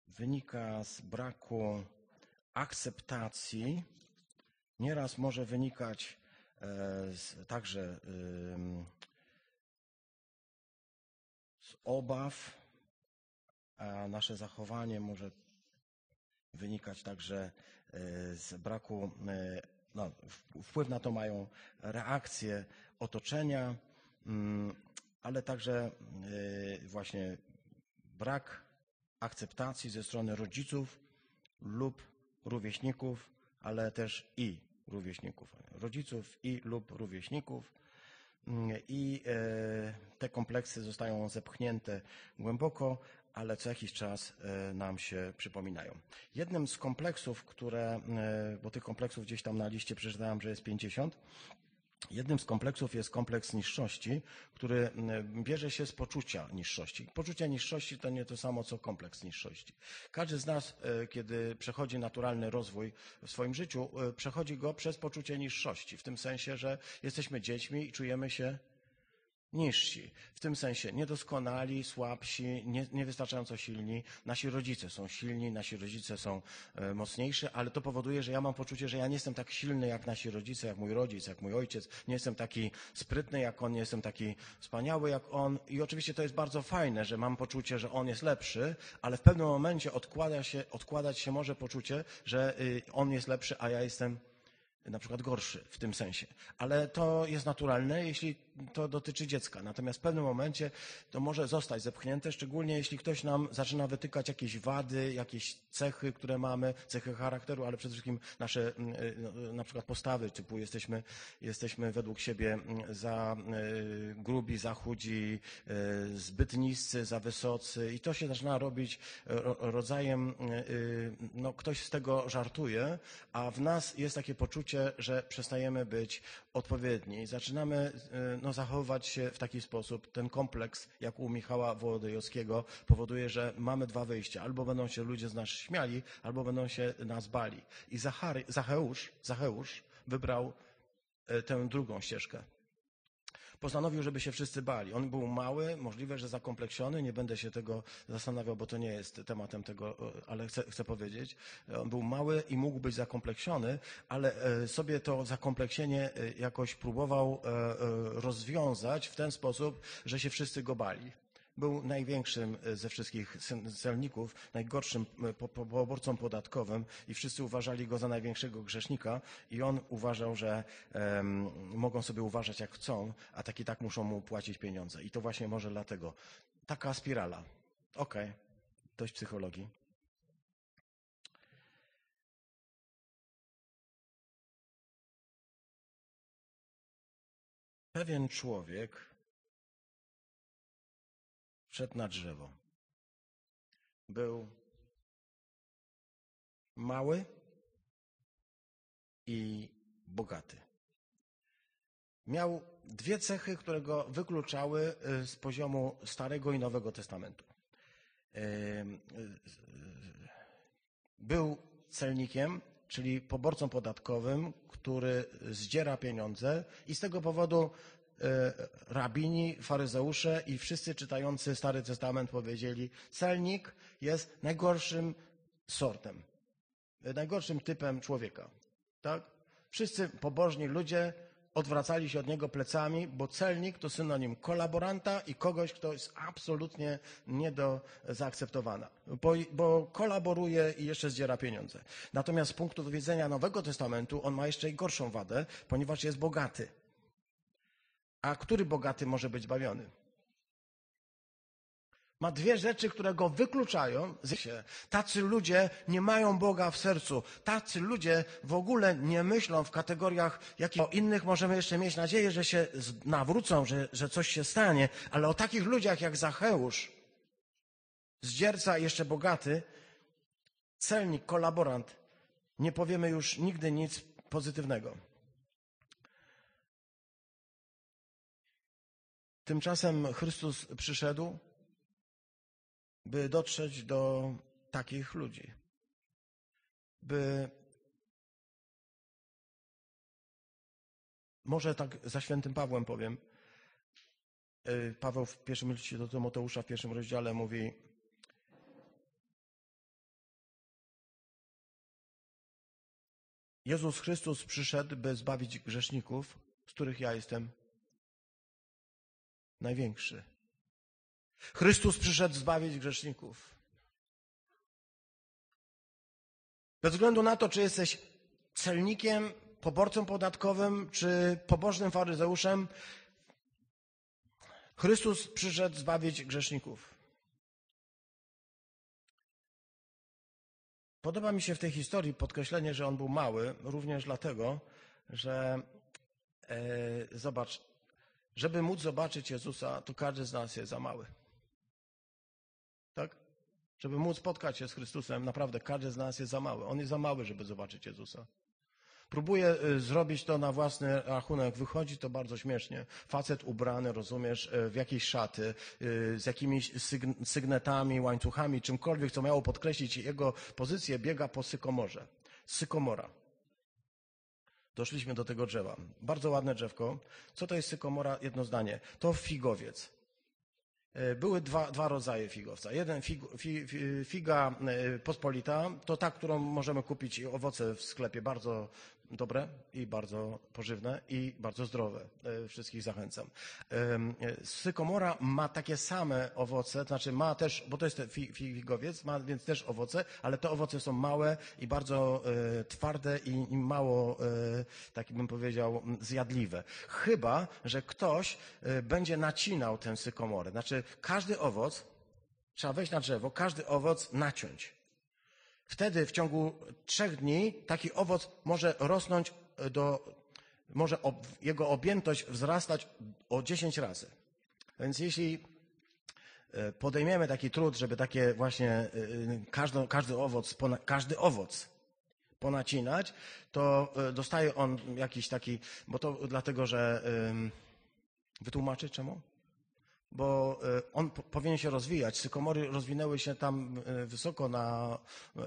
wynika z braku akceptacji, nieraz może wynikać z, także z obaw, a nasze zachowanie może wynikać także e, z braku, e, no, wpływ na to mają reakcje otoczenia, mm, ale także e, właśnie brak akceptacji ze strony rodziców lub rówieśników, ale też i rówieśników. Rodziców i lub rówieśników. Mm, I te kompleksy zostają zepchnięte głęboko, ale co jakiś czas e, nam się przypominają. Jednym z kompleksów, które, e, bo tych kompleksów gdzieś tam na liście przeczytałem, że jest 50, Jednym z kompleksów jest kompleks niższości, który bierze się z poczucia niższości. Poczucie niższości to nie to samo, co kompleks niższości. Każdy z nas, e, kiedy przechodzi naturalny rozwój w swoim życiu, przechodzi go przez poczucie niższości. W tym sensie, że jesteśmy dziećmi i czujemy się niżsi. W tym sensie niedoskonali, słabsi, nie, niewystarczająco silni. Nasi rodzice są silni, nasi rodzice są e, mocniejsi, ale to powoduje, że ja mam poczucie, że ja nie jestem tak silny jak nasi rodzice, jak mój rodzic, jak mój ojciec. Nie jestem taki sprytny jak on, nie jestem taki wspaniały jak on. I oczywiście to jest bardzo fajne, że mam poczucie, że on jest lepszy, ale w pewnym momencie odkłada się, odkładać się może poczucie, że y, on jest lepszy, a ja jestem na przykład gorszy w tym sensie. Ale to jest naturalne, jeśli to dotyczy dziecka. Natomiast w pewnym momencie to może zostać zepchnięte, szczególnie jeśli ktoś nam zaczyna wytykać jakieś wady, jakieś cechy, które mamy, cechy charakteru, ale przede wszystkim nasze mm, y, no, na przykład postawy, typu jesteśmy, jesteśmy według siebie mm, za y, grubi, za chudzi, y, zbyt niscy, za wysocy i to się zaczyna robić rodzajem, no ktoś z tego żartuje, a w nas jest takie poczucie, że przestajemy być odpowiedni. Zaczynamy no, zachowywać się w taki sposób. Ten kompleks, jak u Michała Wołodyjowskiego, powoduje, że mamy dwa wyjścia. Albo będą się ludzie z nas śmiali, albo będą się nas bali. I Zachary, Zacheusz, Zacheusz wybrał e, tę drugą ścieżkę. Postanowił, żeby się wszyscy bali. On był mały, możliwe, że zakompleksiony, nie będę się tego zastanawiał, bo to nie jest tematem tego, ale chcę, chcę powiedzieć. On był mały i mógł być zakompleksiony, ale e, sobie to zakompleksienie e, jakoś próbował e, rozwiązać w ten sposób, że się wszyscy go bali był największym ze wszystkich celników, najgorszym poborcą podatkowym i wszyscy uważali go za największego grzesznika i on uważał, że um, mogą sobie uważać jak chcą, a tak i tak muszą mu płacić pieniądze. I to właśnie może dlatego. Taka spirala. Okej, okay. dość psychologii. Pewien człowiek wszedł na drzewo. Był mały i bogaty. Miał dwie cechy, które go wykluczały y, z poziomu Starego i Nowego Testamentu. Y, y, był celnikiem, czyli poborcą podatkowym, który zdziera pieniądze i z tego powodu rabini, faryzeusze i wszyscy czytający Stary Testament powiedzieli, celnik jest najgorszym sortem, e, najgorszym typem człowieka. Tak? Wszyscy pobożni ludzie odwracali się od niego plecami, bo celnik to synonim kolaboranta i kogoś, kto jest absolutnie nie do zaakceptowania, bo, bo kolaboruje i jeszcze zdziera pieniądze. Natomiast z punktu widzenia Nowego Testamentu on ma jeszcze i gorszą wadę, ponieważ jest bogaty. A który bogaty może być zbawiony? Ma dwie rzeczy, które go wykluczają. Tacy ludzie nie mają Boga w sercu. Tacy ludzie w ogóle nie myślą w kategoriach, jakich o innych możemy jeszcze mieć nadzieję, że się nawrócą, że, że coś się stanie. Ale o takich ludziach jak Zacheusz, zdzierca jeszcze bogaty, celnik, kolaborant, nie powiemy już nigdy nic pozytywnego. Tymczasem Chrystus przyszedł, by dotrzeć do takich ludzi, by może tak za świętym Pawłem powiem. Y, Paweł w pierwszym liście do Tymoteusza w pierwszym rozdziale mówi Jezus Chrystus przyszedł, by zbawić grzeszników, z których ja jestem największy. Chrystus przyszedł zbawić grzeszników. Bez względu na to, czy jesteś celnikiem, poborcą podatkowym, czy pobożnym faryzeuszem, Chrystus przyszedł zbawić grzeszników. Podoba mi się w tej historii podkreślenie, że on był mały, również dlatego, że e, zobacz, żeby móc zobaczyć Jezusa, to każdy z nas jest za mały. Tak? Żeby móc spotkać się z Chrystusem, naprawdę każdy z nas jest za mały. On jest za mały, żeby zobaczyć Jezusa. Próbuje y, zrobić to na własny rachunek. Wychodzi to bardzo śmiesznie. Facet ubrany, rozumiesz, y, w jakieś szaty, y, z jakimiś sygnetami, łańcuchami, czymkolwiek, co miało podkreślić jego pozycję, biega po sykomorze. Sykomora. Doszliśmy do tego drzewa. Bardzo ładne drzewko. Co to jest sykomora? Jedno zdanie. To figowiec. E, były dwa, dwa rodzaje figowca. Jeden fig, figa e, pospolita, to ta, którą możemy kupić owoce w sklepie, bardzo dobre i bardzo pożywne i bardzo zdrowe. E, wszystkich zachęcam. Sykomora ma takie same owoce, to znaczy ma też, bo to jest figowiec, ma więc też owoce, ale te owoce są małe i bardzo twarde i, mało, tak bym powiedział, zjadliwe. Chyba, że ktoś będzie nacinał tę sykomorę. Znaczy każdy owoc, trzeba wejść na drzewo, każdy owoc naciąć. Wtedy w ciągu trzech dni taki owoc może rosnąć do, może ob, jego objętość wzrastać o 10 razy. Więc jeśli e, podejmiemy taki trud, żeby takie właśnie e, każdy, każdy owoc, każdy owoc ponacinać, to e, dostaje on jakiś taki, bo to dlatego, że wytłumaczy czemu? Bo e, on po- powinien się rozwijać. Sykomory rozwinęły się tam e, wysoko na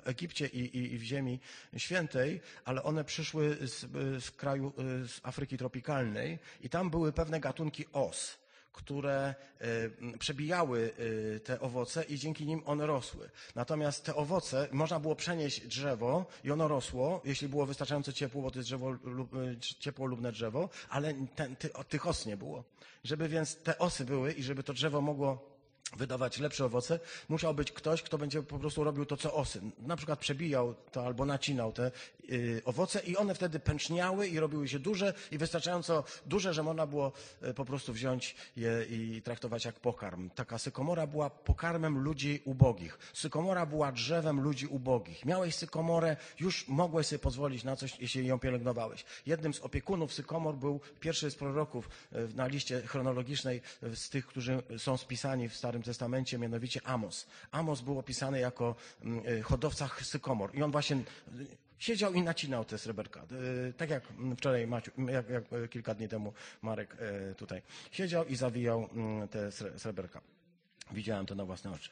Egipcie i, i, i w Ziemi Świętej, ale one przyszły z, e, z kraju, z Afryki tropikalnej i tam były pewne gatunki os które m, przebijały e, te owoce i dzięki nim one rosły. Natomiast te owoce można było przenieść drzewo i ono rosło, jeśli było wystarczająco ciepło, bo to jest drzewo lub, e, ciepłolubne drzewo, ale ten, ty, tych os nie było. Żeby więc te osy były i żeby to drzewo mogło wydawać lepsze owoce, musiał być ktoś, kto będzie po prostu robił to, co osy. Na przykład przebijał to albo nacinał te y, owoce i one wtedy pęczniały i robiły się duże i wystarczająco duże, że można było y, po prostu wziąć je i traktować jak pokarm. Taka sykomora była pokarmem ludzi ubogich. Sykomora była drzewem ludzi ubogich. Miałeś sykomorę, już mogłeś sobie pozwolić na coś, jeśli ją pielęgnowałeś. Jednym z opiekunów sykomor był pierwszy z proroków y, na liście chronologicznej y, z tych, którzy są spisani w Starym Testamencie, mianowicie Amos. Amos był opisany jako mm, y, hodowca sykomor i on właśnie y, siedział i nacinał te sreberka. Y, Tak jak wczoraj, Maciu, jak, jak y, kilka dni temu Marek y, tutaj siedział i zawijał mm, te sre- sreberka. Widziałem to na własne oczy.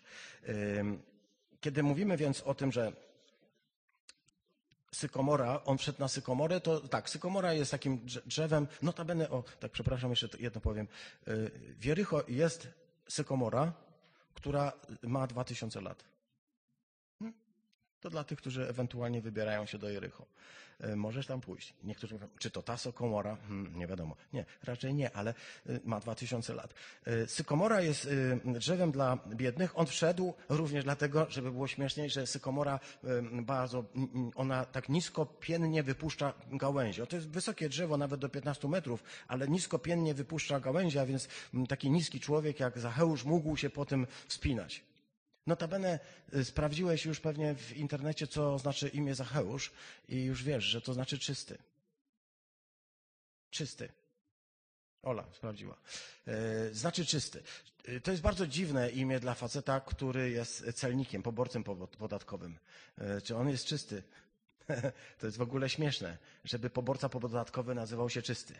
Kiedy mówimy więc o tym, że sykomora, on wszedł na sykomorę, to tak, sykomora jest takim drze- drzewem, notabene, o, tak przepraszam, jeszcze jedno powiem. W jest sykomora, która ma 2000 lat. To dla tych, którzy ewentualnie wybierają się do Jericho. Y, Możesz tam pójść. Niektórzy mówią, czy to ta sykomora? Hmm, nie wiadomo. Nie, raczej nie, ale y, ma 2000 lat. Y, Sykomora jest drzewem dla biednych. On wszedł również dlatego, żeby było śmieszniej, że sykomora bardzo, ona tak nisko piennie wypuszcza gałęzie. To jest wysokie drzewo, nawet do 15 metrów, ale nisko piennie wypuszcza gałęzie, a więc taki niski człowiek jak Zacheusz mógł się po tym wspinać. Notabene y, sprawdziłeś już pewnie w internecie, co znaczy imię Zacheusz i już wiesz, że to znaczy czysty. Czysty. Ola sprawdziła. E, Znaczy czysty. E, To jest bardzo dziwne imię dla faceta, który jest celnikiem, poborcem podatkowym. Czy on jest czysty? To jest w ogóle śmieszne, żeby poborca podatkowy nazywał się czysty.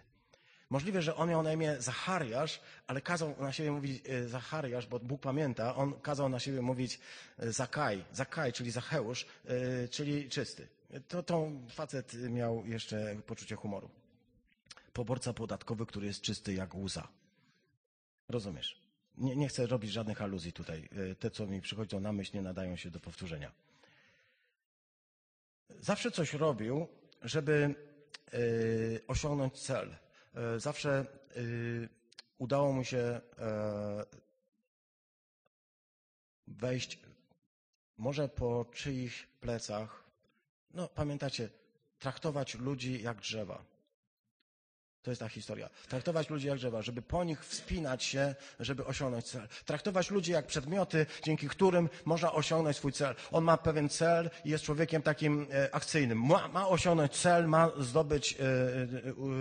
Możliwe, że on miał na imię Zachariasz, ale kazał na siebie mówić e, Zachariasz, bo Bóg pamięta, on kazał na siebie mówić e, Zakaj, Zakaj, czyli Zacheusz, e, czyli czysty. To, to facet miał jeszcze poczucie humoru. Poborca podatkowy, który jest czysty jak łza. Rozumiesz? Nie, nie chcę robić żadnych aluzji tutaj. Te, co mi przychodzą na myśl, nie nadają się do powtórzenia. Zawsze coś robił, żeby osiągnąć cel. E, Zawsze e, udało mu się e, wejść może po czyichś plecach. No, pamiętacie, traktować ludzi jak drzewa. To jest ta historia. Traktować ludzi jak drzewa, żeby po nich wspinać się, żeby osiągnąć cel. Traktować ludzi jak przedmioty, dzięki którym można osiągnąć swój cel. On ma pewien cel i jest człowiekiem takim e, akcyjnym. Ma, ma osiągnąć cel, ma zdobyć e,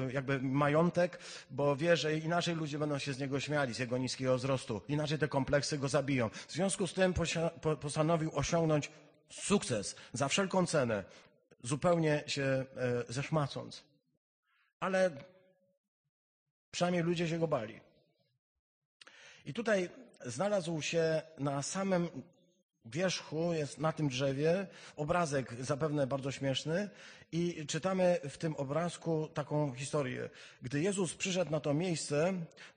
e, jakby majątek, bo wie, że inaczej ludzie będą się z niego śmiali, z jego niskiego wzrostu. Inaczej te kompleksy go zabiją. W związku z tym postanowił osiągnąć sukces za wszelką cenę, zupełnie się zeszmacąc. Ale Przynajmniej ludzie się go bali. I tutaj znalazł się na samym wierzchu, jest na tym drzewie, obrazek zapewne bardzo śmieszny i czytamy w tym obrazku taką historię. Gdy Jezus przyszedł na to miejsce,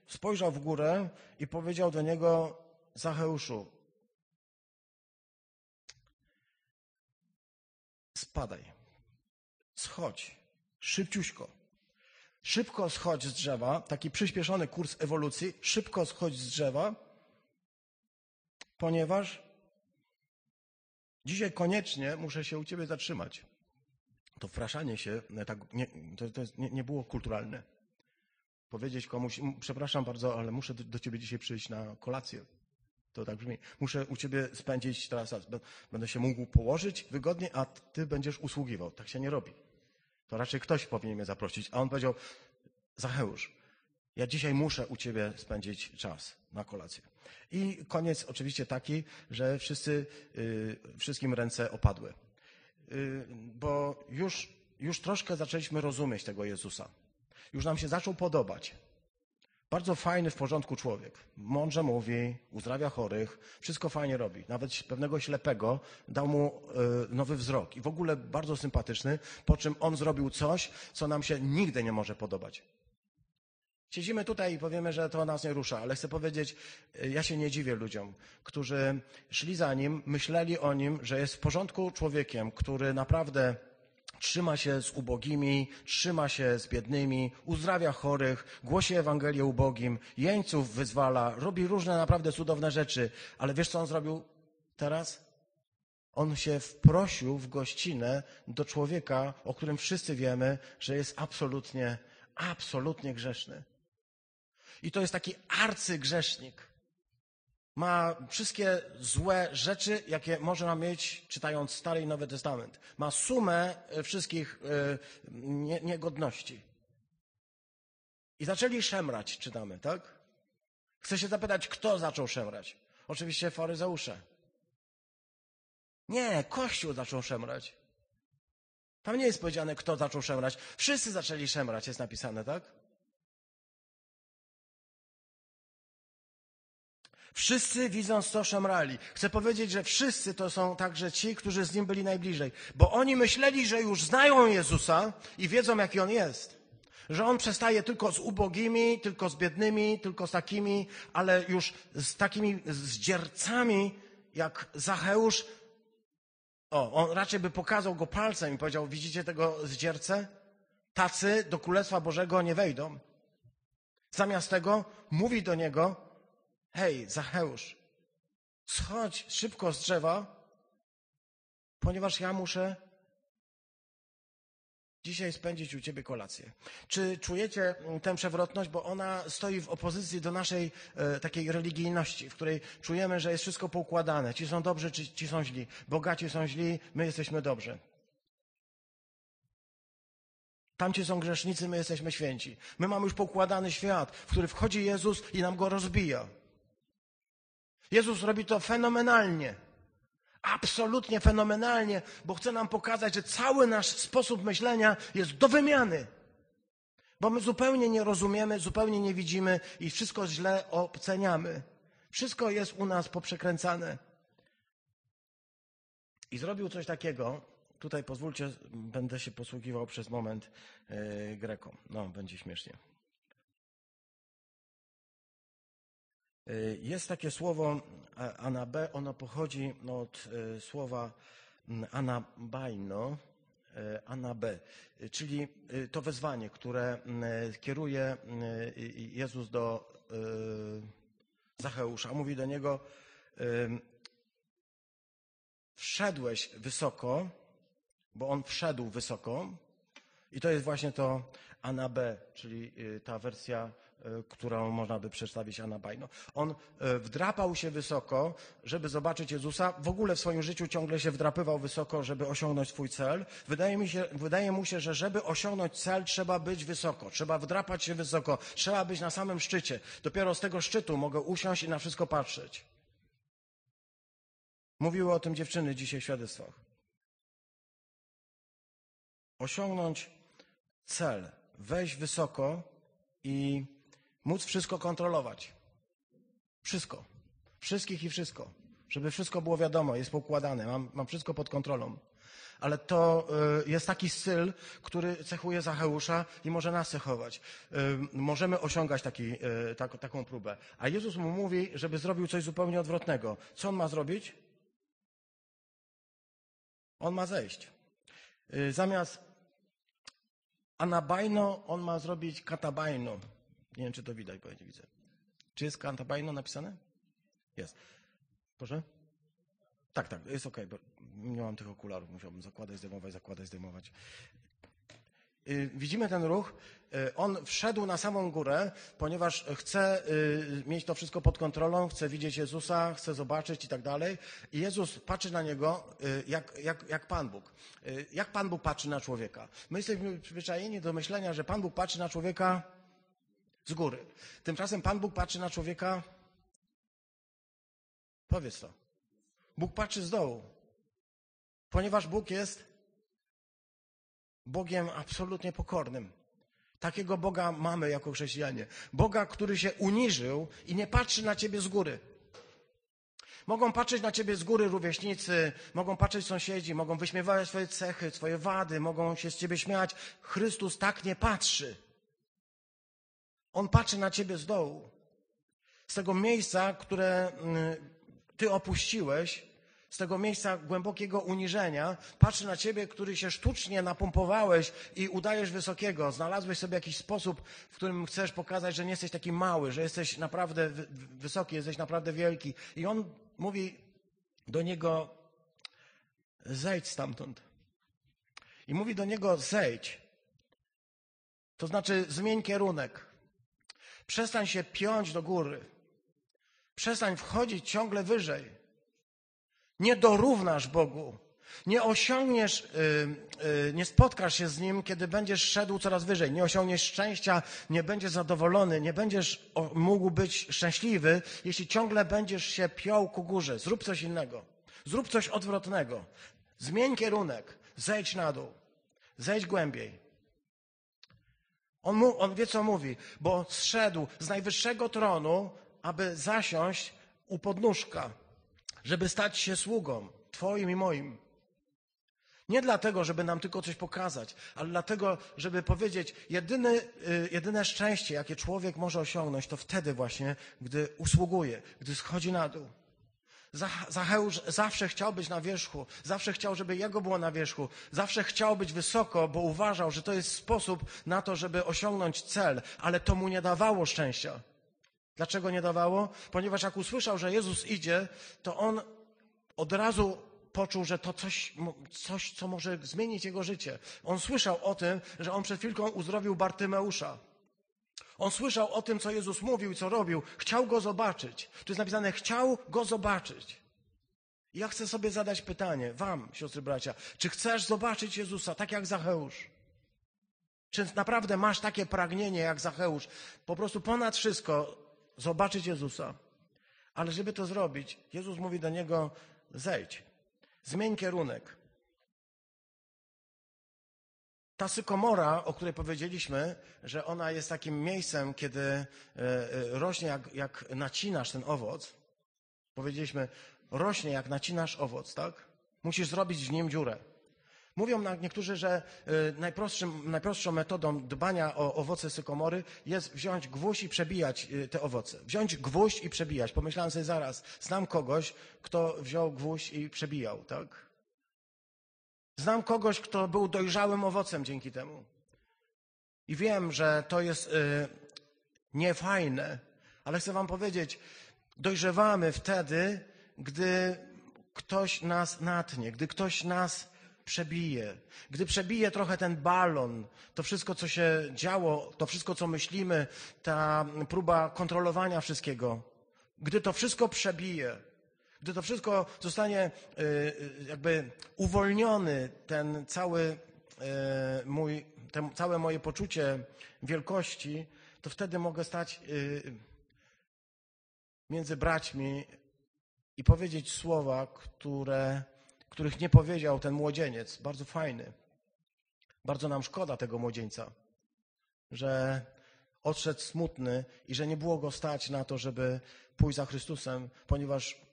spojrzał w górę i powiedział do niego, Zacheuszu, spadaj, schodź, szybciuśko. Szybko schodź z drzewa, taki przyspieszony kurs ewolucji, szybko schodź z drzewa, ponieważ dzisiaj koniecznie muszę się u ciebie zatrzymać. To wpraszanie się e, tak nie, to, to jest, nie, nie było kulturalne. Powiedzieć komuś, "M, przepraszam bardzo, ale muszę do, do ciebie dzisiaj przyjść na kolację. To tak brzmi. Muszę u ciebie spędzić teraz, będę się mógł położyć wygodnie, a ty będziesz usługiwał. Tak się nie robi. To raczej ktoś powinien mnie zaprosić. A on powiedział, Zacheusz, ja dzisiaj muszę u ciebie spędzić czas na kolację. I koniec oczywiście taki, że wszyscy, y, wszystkim ręce opadły. Y, bo już, już troszkę zaczęliśmy rozumieć tego Jezusa. Już nam się zaczął podobać. Bardzo fajny, w porządku człowiek. Mądrze mówi, uzdrawia chorych, wszystko fajnie robi. Nawet pewnego ślepego dał mu y, nowy wzrok i w ogóle bardzo sympatyczny, po czym on zrobił coś, co nam się nigdy nie może podobać. Siedzimy tutaj i powiemy, że to nas nie rusza, ale chcę powiedzieć, y, ja się nie dziwię ludziom, którzy szli za nim, myśleli o nim, że jest w porządku człowiekiem, który naprawdę trzyma się z ubogimi, trzyma się z biednymi, uzdrawia chorych, głosi Ewangelię ubogim, jeńców wyzwala, robi różne naprawdę cudowne rzeczy. Ale wiesz, co on zrobił teraz? On się wprosił w gościnę do człowieka, o którym wszyscy wiemy, że jest absolutnie, absolutnie grzeszny. I to jest taki arcygrzesznik. Ma wszystkie złe rzeczy, jakie można mieć, czytając Stary i Nowy Testament. Ma sumę e, wszystkich e, niegodności. I zaczęli szemrać, czytamy, tak? Chcę się zapytać, kto zaczął szemrać? Oczywiście faryzeusze. Nie, Kościół zaczął szemrać. Tam nie jest powiedziane, kto zaczął szemrać. Wszyscy zaczęli szemrać, jest napisane, tak? Wszyscy widząc to szemrali. Chcę powiedzieć, że wszyscy to są także ci, którzy z Nim byli najbliżej. Bo oni myśleli, że już znają Jezusa i wiedzą, jaki On jest. Że On przestaje tylko z ubogimi, tylko z biednymi, tylko z takimi, ale już z takimi zdziercami, jak Zacheusz. O, on raczej by pokazał go palcem i powiedział, widzicie tego zdziercę? Tacy do Królestwa Bożego nie wejdą. Zamiast tego mówi do niego, hej, Zacheusz, schodź szybko z drzewa, ponieważ ja muszę dzisiaj spędzić u ciebie kolację. Czy czujecie tę przewrotność, bo ona stoi w opozycji do naszej e, takiej religijności, w której czujemy, że jest wszystko poukładane. Ci są dobrzy, czy ci są źli. Bogaci są źli, my jesteśmy dobrzy. Tamci są grzesznicy, my jesteśmy święci. My mamy już poukładany świat, w który wchodzi Jezus i nam go rozbija. Jezus robi to fenomenalnie. Absolutnie fenomenalnie, bo chce nam pokazać, że cały nasz sposób myślenia jest do wymiany. Bo my zupełnie nie rozumiemy, zupełnie nie widzimy i wszystko źle oceniamy. Wszystko jest u nas poprzekręcane. I zrobił coś takiego, tutaj pozwólcie, będę się posługiwał przez moment yy, Greką. No, będzie śmiesznie. Jest takie słowo anabe, ono pochodzi od y, słowa anabajno, y, anabe, czyli to wezwanie, które kieruje Jezus do Zacheusza. Mówi do niego, wszedłeś wysoko, bo on wszedł wysoko i to jest właśnie to anabe, czyli ta wersja E, którą można by przedstawić Anabajno. On e, wdrapał się wysoko, żeby zobaczyć Jezusa. W ogóle w swoim życiu ciągle się wdrapywał wysoko, żeby osiągnąć swój cel. Wydaje, mi się, wydaje mu się, że żeby osiągnąć cel, trzeba być wysoko, trzeba wdrapać się wysoko, trzeba być na samym szczycie. Dopiero z tego szczytu mogę usiąść i na wszystko patrzeć. Mówiły o tym dziewczyny dzisiaj w świadectwach. Osiągnąć cel, wejść wysoko i móc wszystko kontrolować. Wszystko. Wszystkich i wszystko. Żeby wszystko było wiadomo, jest poukładane, mam, mam wszystko pod kontrolą. Ale to y, jest taki styl, który cechuje Zacheusza i może nas cechować. Y, możemy osiągać taki, y, tak, taką próbę. A Jezus mu mówi, żeby zrobił coś zupełnie odwrotnego. Co on ma zrobić? On ma zejść. Zamiast anabajno, on ma zrobić katabajno. Nie wiem, czy to widać, bo ja nie widzę. Czy jest Kantabajno napisane? Jest. Proszę? Tak, tak, jest ok, bo nie mam tych okularów, musiałbym zakładać, zdejmować, zakładać, zdejmować. Y, widzimy ten ruch. Y, on wszedł na samą górę, ponieważ chce y, mieć to wszystko pod kontrolą, chce widzieć Jezusa, chce zobaczyć i tak dalej. I Jezus patrzy na niego jak, jak, jak Pan Bóg. Jak Pan Bóg patrzy na człowieka? My jesteśmy przyzwyczajeni do myślenia, że Pan Bóg patrzy na człowieka z góry. Tymczasem Pan Bóg patrzy na człowieka. Powiedz to. Bóg patrzy z dołu. Ponieważ Bóg jest Bogiem absolutnie pokornym. Takiego Boga mamy jako chrześcijanie. Boga, który się uniżył i nie patrzy na ciebie z góry. Mogą patrzeć na ciebie z góry rówieśnicy, mogą patrzeć sąsiedzi, mogą wyśmiewać swoje cechy, swoje wady, mogą się z ciebie śmiać. Chrystus tak nie patrzy. On patrzy na ciebie z dołu. Z tego miejsca, które mm, ty opuściłeś, z tego miejsca głębokiego uniżenia, patrzy na ciebie, który się sztucznie napompowałeś i udajesz wysokiego. Znalazłeś sobie jakiś sposób, w którym chcesz pokazać, że nie jesteś taki mały, że jesteś naprawdę wysoki, jesteś naprawdę wielki. I on mówi do niego, zejdź stamtąd. I mówi do niego, zejdź. To znaczy, zmień kierunek. Przestań się piąć do góry. Przestań wchodzić ciągle wyżej. Nie dorównasz Bogu. Nie osiągniesz, yy, yy, nie spotkasz się z Nim, kiedy będziesz szedł coraz wyżej. Nie osiągniesz szczęścia, nie będziesz zadowolony, nie będziesz mógł być szczęśliwy, jeśli ciągle będziesz się piął ku górze. Zrób coś innego. Zrób coś odwrotnego. Zmień kierunek. Zejdź na dół. Zejdź głębiej. On, mu, on wie, co mówi, bo zszedł z najwyższego tronu, aby zasiąść u podnóżka, żeby stać się sługą Twoim i moim. Nie dlatego, żeby nam tylko coś pokazać, ale dlatego, żeby powiedzieć, jedyne, y, jedyne szczęście, jakie człowiek może osiągnąć, to wtedy właśnie, gdy usługuje, gdy schodzi na dół. Zacheusz zawsze chciał być na wierzchu, zawsze chciał, żeby jego było na wierzchu, zawsze chciał być wysoko, bo uważał, że to jest sposób na to, żeby osiągnąć cel, ale to mu nie dawało szczęścia. Dlaczego nie dawało? Ponieważ jak usłyszał, że Jezus idzie, to on od razu poczuł, że to coś, coś, co może zmienić jego życie. On słyszał o tym, że on przed chwilką uzdrowił Bartymeusza. On słyszał o tym, co Jezus mówił i co robił. Chciał go zobaczyć. Tu jest napisane, chciał go zobaczyć. I ja chcę sobie zadać pytanie, wam, siostry bracia, czy chcesz zobaczyć Jezusa tak jak Zacheusz? Czy naprawdę masz takie pragnienie jak Zacheusz? Po prostu ponad wszystko zobaczyć Jezusa. Ale żeby to zrobić, Jezus mówi do niego, zejdź, zmień kierunek. Ta sykomora, o której powiedzieliśmy, że ona jest takim miejscem, kiedy e, e, rośnie jak, jak nacinasz ten owoc. Powiedzieliśmy, rośnie jak nacinasz owoc, tak? Musisz zrobić w nim dziurę. Mówią niektórzy, że e, najprostszą metodą dbania o owoce sykomory jest wziąć gwóźdź i przebijać te owoce. Wziąć gwóźdź i przebijać. Pomyślałem sobie zaraz, znam kogoś, kto wziął gwóźdź i przebijał, tak? Znam kogoś, kto był dojrzałym owocem dzięki temu. I wiem, że to jest y, niefajne, ale chcę Wam powiedzieć, dojrzewamy wtedy, gdy ktoś nas natnie, gdy ktoś nas przebije, gdy przebije trochę ten balon, to wszystko, co się działo, to wszystko, co myślimy, ta próba kontrolowania wszystkiego, gdy to wszystko przebije, gdy to wszystko zostanie y, y, jakby uwolniony, ten cały y, mój, te całe moje poczucie wielkości, to wtedy mogę stać między braćmi i powiedzieć słowa, które, których nie powiedział ten młodzieniec. Bardzo fajny. Bardzo nam szkoda tego młodzieńca, że odszedł smutny i że nie było go stać na to, żeby pójść za Chrystusem, ponieważ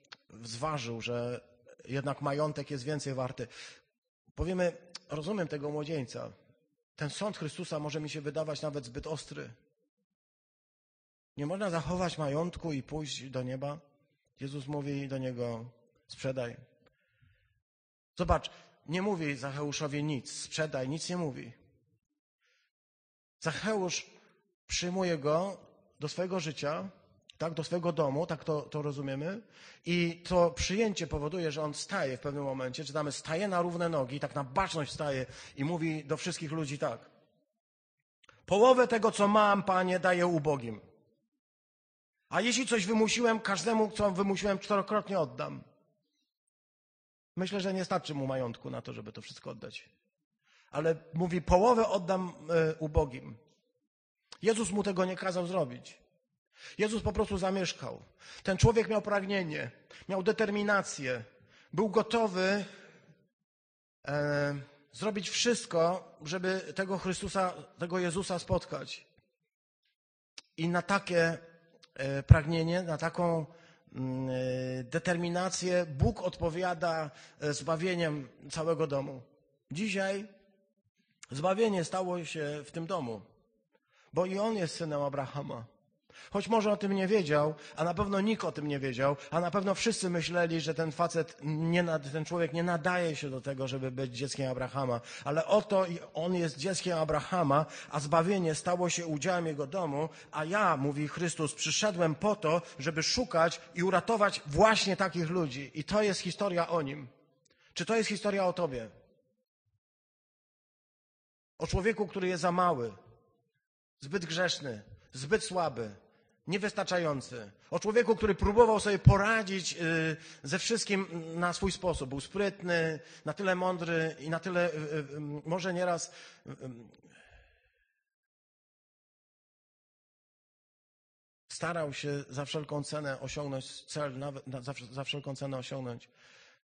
zważył, że jednak majątek jest więcej warty. Powiemy, rozumiem tego młodzieńca. Ten sąd Chrystusa może mi się wydawać nawet zbyt ostry. Nie można zachować majątku i pójść do nieba. Jezus mówi do niego: sprzedaj. Zobacz, nie mówi Zacheuszowi nic, sprzedaj, nic nie mówi. Zacheusz przyjmuje go do swojego życia, tak, do swojego domu, tak to, to rozumiemy. I to przyjęcie powoduje, że on staje w pewnym momencie, czytamy, staje na równe nogi, tak na baczność staje i mówi do wszystkich ludzi tak. Połowę tego, co mam, Panie, daję ubogim. A jeśli coś wymusiłem, każdemu, co wymusiłem, czterokrotnie oddam. Myślę, że nie starczy mu majątku na to, żeby to wszystko oddać. Ale mówi, połowę oddam y, ubogim. Jezus mu tego nie kazał zrobić. Jezus po prostu zamieszkał. Ten człowiek miał pragnienie, miał determinację, był gotowy e, zrobić wszystko, żeby tego Chrystusa, tego Jezusa spotkać. I na takie e, pragnienie, na taką mm, e, determinację Bóg odpowiada e, zbawieniem całego domu. Dzisiaj zbawienie stało się w tym domu, bo i on jest synem Abrahama. Choć może o tym nie wiedział, a na pewno nikt o tym nie wiedział, a na pewno wszyscy myśleli, że ten facet, nie, ten człowiek nie nadaje się do tego, żeby być dzieckiem Abrahama. Ale oto on jest dzieckiem Abrahama, a zbawienie stało się udziałem jego domu, a ja, mówi Chrystus, przyszedłem po to, żeby szukać i uratować właśnie takich ludzi. I to jest historia o nim. Czy to jest historia o tobie? O człowieku, który jest za mały, zbyt grzeszny, zbyt słaby, niewystarczający. O człowieku, który próbował sobie poradzić y, ze wszystkim na swój sposób. Był sprytny, na tyle mądry i na tyle, y, y, może nieraz starał się za wszelką cenę osiągnąć cel, nawet, za, za wszelką cenę osiągnąć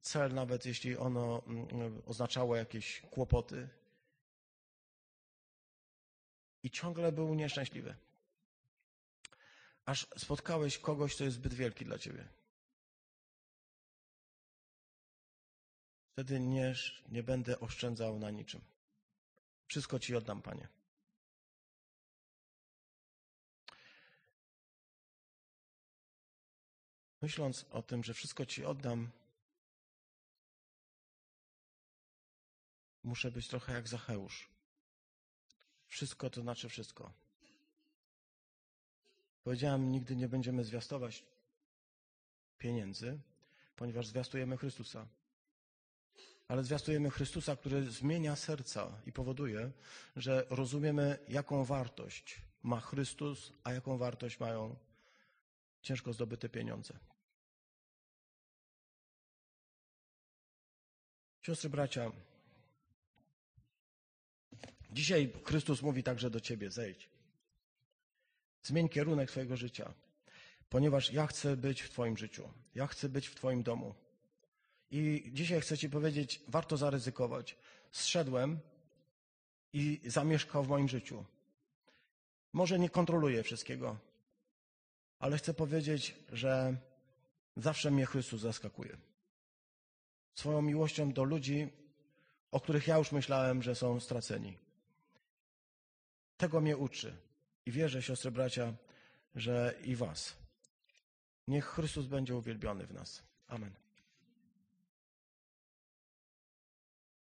cel, nawet jeśli ono mm, oznaczało jakieś kłopoty. I ciągle był nieszczęśliwy aż spotkałeś kogoś, kto jest zbyt wielki dla ciebie. Wtedy nie, nie będę oszczędzał na niczym. Wszystko ci oddam, Panie. Myśląc o tym, że wszystko ci oddam, muszę być trochę jak Zacheusz. Wszystko to znaczy wszystko. Powiedziałem, nigdy nie będziemy zwiastować pieniędzy, ponieważ zwiastujemy Chrystusa. Ale zwiastujemy Chrystusa, który zmienia serca i powoduje, że rozumiemy, jaką wartość ma Chrystus, a jaką wartość mają ciężko zdobyte pieniądze. Siostry, bracia, dzisiaj Chrystus mówi także do ciebie: zejdź. Zmień kierunek swojego życia, ponieważ ja chcę być w Twoim życiu. Ja chcę być w Twoim domu. I dzisiaj chcę Ci powiedzieć, warto zaryzykować. Zszedłem i zamieszkał w moim życiu. Może nie kontroluję wszystkiego, ale chcę powiedzieć, że zawsze mnie Chrystus zaskakuje. Swoją miłością do ludzi, o których ja już myślałem, że są straceni. Tego mnie uczy. I wierzę, siostry, bracia, że i was. Niech Chrystus będzie uwielbiony w nas. Amen.